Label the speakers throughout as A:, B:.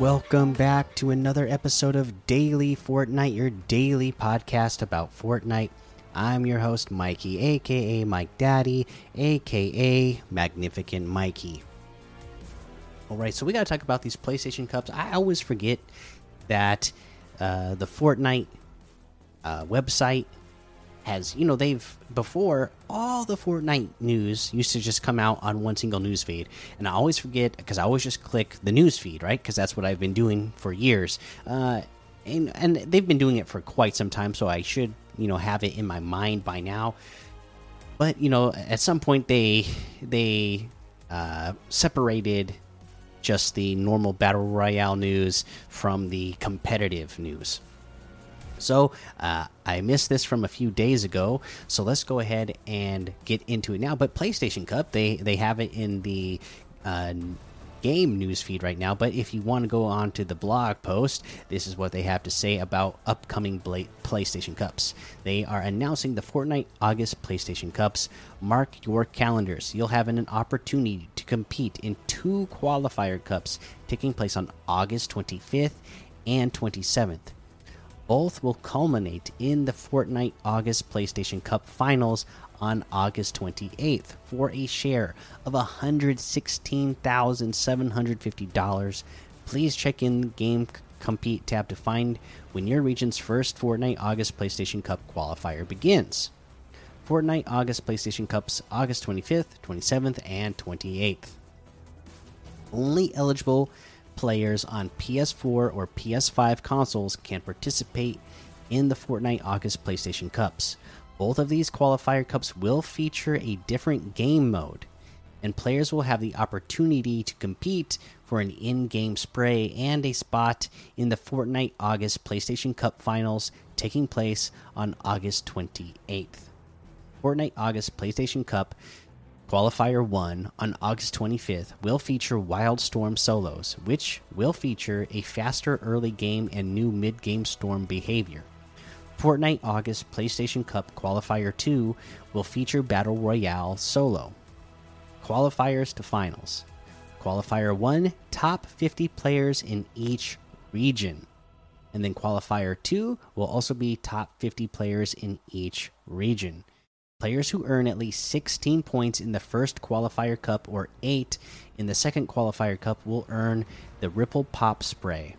A: Welcome back to another episode of Daily Fortnite, your daily podcast about Fortnite. I'm your host, Mikey, aka Mike Daddy, aka Magnificent Mikey. Alright, so we gotta talk about these PlayStation Cups. I always forget that uh, the Fortnite uh, website has you know they've before all the Fortnite news used to just come out on one single news feed, and I always forget because I always just click the news feed, right? Because that's what I've been doing for years, uh, and and they've been doing it for quite some time, so I should you know have it in my mind by now. But you know, at some point they they uh, separated just the normal battle royale news from the competitive news. So uh, I missed this from a few days ago. So let's go ahead and get into it now. But PlayStation Cup, they they have it in the uh, game news feed right now. But if you want to go on to the blog post, this is what they have to say about upcoming PlayStation Cups. They are announcing the Fortnite August PlayStation Cups. Mark your calendars. You'll have an opportunity to compete in two qualifier cups taking place on August 25th and 27th. Both will culminate in the Fortnite August PlayStation Cup finals on August 28th for a share of $116,750. Please check in the game compete tab to find when your region's first Fortnite August PlayStation Cup qualifier begins. Fortnite August PlayStation Cups August 25th, 27th, and 28th. Only eligible players on PS4 or PS5 consoles can participate in the Fortnite August PlayStation Cups. Both of these qualifier cups will feature a different game mode, and players will have the opportunity to compete for an in game spray and a spot in the Fortnite August PlayStation Cup finals taking place on August 28th. Fortnite August PlayStation Cup Qualifier 1 on August 25th will feature Wildstorm solos, which will feature a faster early game and new mid game storm behavior. Fortnite August PlayStation Cup Qualifier 2 will feature Battle Royale solo. Qualifiers to finals. Qualifier 1 top 50 players in each region. And then qualifier 2 will also be top 50 players in each region. Players who earn at least 16 points in the first qualifier cup or 8 in the second qualifier cup will earn the Ripple Pop Spray.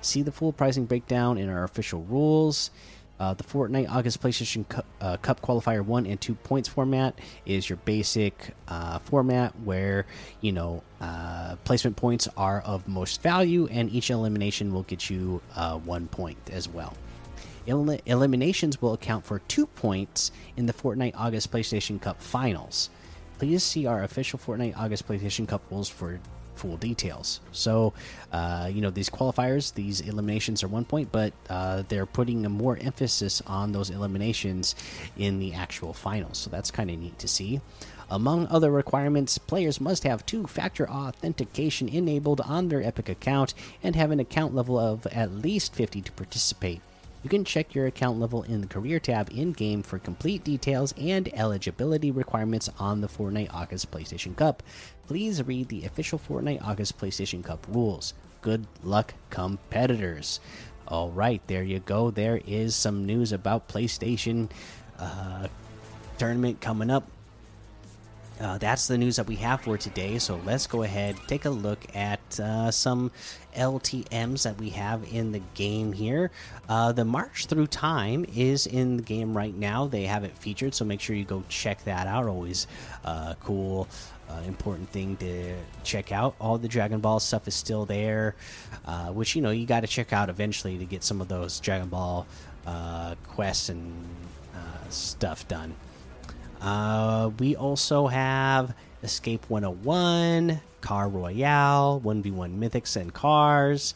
A: See the full pricing breakdown in our official rules. Uh, the Fortnite August PlayStation Cup, uh, Cup Qualifier 1 and 2 points format is your basic uh, format where, you know, uh, placement points are of most value and each elimination will get you uh, one point as well. El eliminations will account for two points in the Fortnite August PlayStation Cup finals. Please see our official Fortnite August PlayStation Cup rules for full details. So, uh, you know, these qualifiers, these eliminations are one point, but uh, they're putting a more emphasis on those eliminations in the actual finals. So that's kind of neat to see. Among other requirements, players must have two factor authentication enabled on their Epic account and have an account level of at least 50 to participate. You can check your account level in the career tab in game for complete details and eligibility requirements on the Fortnite August PlayStation Cup. Please read the official Fortnite August PlayStation Cup rules. Good luck, competitors. All right, there you go. There is some news about PlayStation uh, tournament coming up uh, that's the news that we have for today. So let's go ahead take a look at uh, some LTMs that we have in the game here. Uh, the March Through Time is in the game right now. They have it featured, so make sure you go check that out. Always uh, cool. Uh, important thing to check out. All the Dragon Ball stuff is still there, uh, which you know you got to check out eventually to get some of those Dragon Ball quests and stuff done. Uh, we also have Escape 101, Car Royale, 1v1 Mythics and Cars,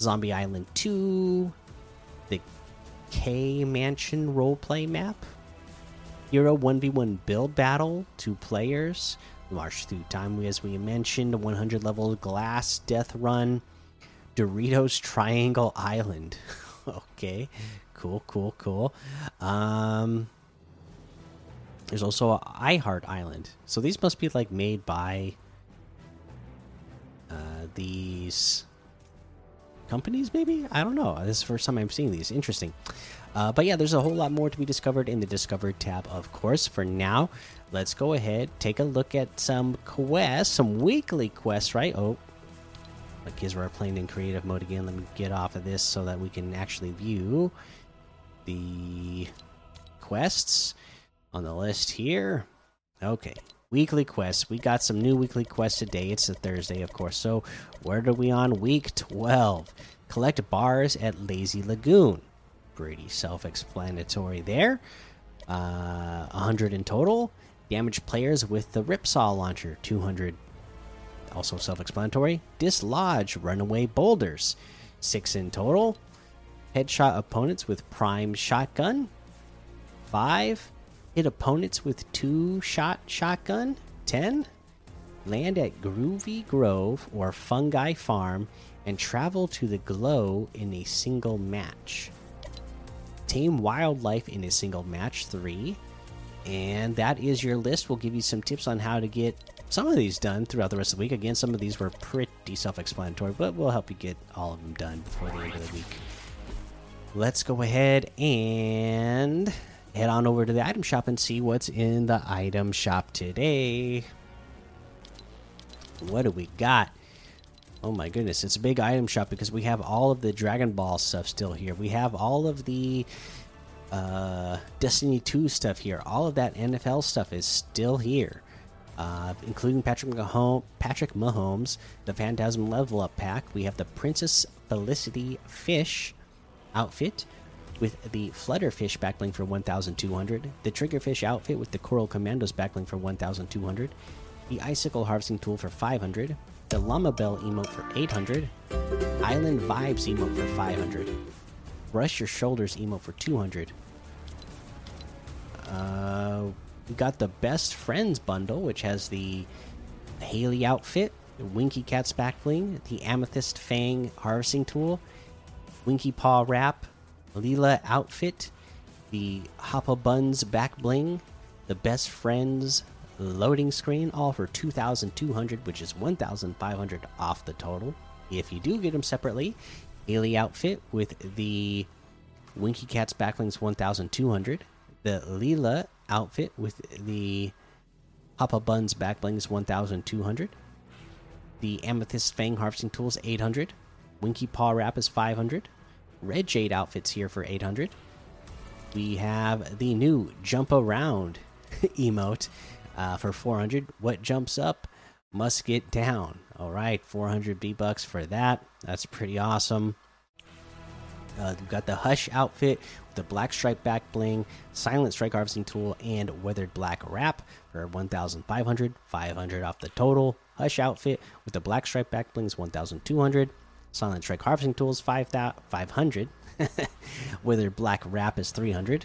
A: Zombie Island 2, the K Mansion roleplay map, Euro 1v1 build battle, two players, March through time, as we mentioned, 100 level glass death run, Doritos Triangle Island. okay, cool, cool, cool. Um, there's also iHeart Island. So these must be like made by uh, these companies, maybe? I don't know. This is the first time I'm seeing these. Interesting. Uh, but yeah, there's a whole lot more to be discovered in the Discovered tab, of course. For now, let's go ahead, take a look at some quests, some weekly quests, right? Oh, because we're playing in creative mode again. Let me get off of this so that we can actually view the quests on the list here. Okay, weekly quests. We got some new weekly quests today. It's a Thursday, of course. So, where are we on? Week 12. Collect bars at Lazy Lagoon. Pretty self explanatory there. Uh, 100 in total. Damage players with the Ripsaw launcher, 200. Also self explanatory. Dislodge runaway boulders, 6 in total. Headshot opponents with prime shotgun, 5. Hit opponents with two shot shotgun, 10. Land at Groovy Grove or Fungi Farm and travel to the glow in a single match. Tame wildlife in a single match, 3. And that is your list. We'll give you some tips on how to get some of these done throughout the rest of the week. Again, some of these were pretty self explanatory, but we'll help you get all of them done before the end of the week. Let's go ahead and head on over to the item shop and see what's in the item shop today. What do we got? Oh my goodness, it's a big item shop because we have all of the Dragon Ball stuff still here. We have all of the uh, Destiny 2 stuff here. All of that NFL stuff is still here, uh, including Patrick Patrick Mahomes, the Phantasm Level Up Pack. We have the Princess Felicity Fish outfit with the Flutterfish backbling for 1200, the Triggerfish outfit with the Coral Commandos backbling for 1200, the Icicle Harvesting Tool for 500, the Llama Bell emote for 800, Island Vibes emote for 500, Brush Your Shoulders emote for 200. Uh, we got the Best Friends bundle, which has the Haley outfit, the Winky Cat's backbling, the Amethyst Fang Harvesting Tool, Winky Paw Wrap, Leelah outfit, the Hoppa Buns back bling, the Best Friends loading screen, all for 2,200, which is 1,500 off the total. If you do get them separately, Haley outfit with the Winky Cat's backlinks 1,200, the Leelah outfit with the Hoppa Buns backblings 1,200, the Amethyst Fang harvesting tools 800, Winky Paw Wrap is 500. Red Jade outfits here for 800. We have the new Jump Around emote uh, for 400. What jumps up must get down. All right, 400 V bucks for that. That's pretty awesome. Uh, we've got the Hush outfit with the black stripe back bling, silent strike harvesting tool, and weathered black wrap for 1,500. 500 off the total. Hush outfit with the black stripe back blings 1,200. Silent Strike Harvesting Tools 5, 500. Wither Black Wrap is 300.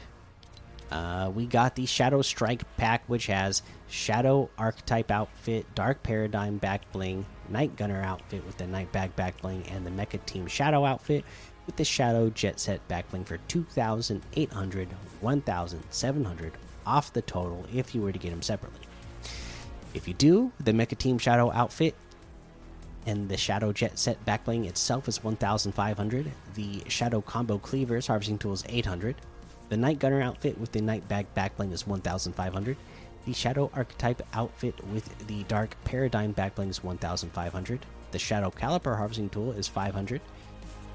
A: Uh, we got the Shadow Strike pack, which has Shadow Archetype outfit, Dark Paradigm back bling, Night Gunner outfit with the Night Bag back bling, and the Mecha Team Shadow outfit with the Shadow Jet Set back bling for 2,800, 1,700 off the total if you were to get them separately. If you do, the Mecha Team Shadow outfit and the Shadow Jet Set backbling itself is 1,500. The Shadow Combo Cleavers harvesting tool is 800. The Night Gunner outfit with the Night Bag backbling is 1,500. The Shadow Archetype outfit with the Dark Paradigm backbling is 1,500. The Shadow Caliper harvesting tool is 500.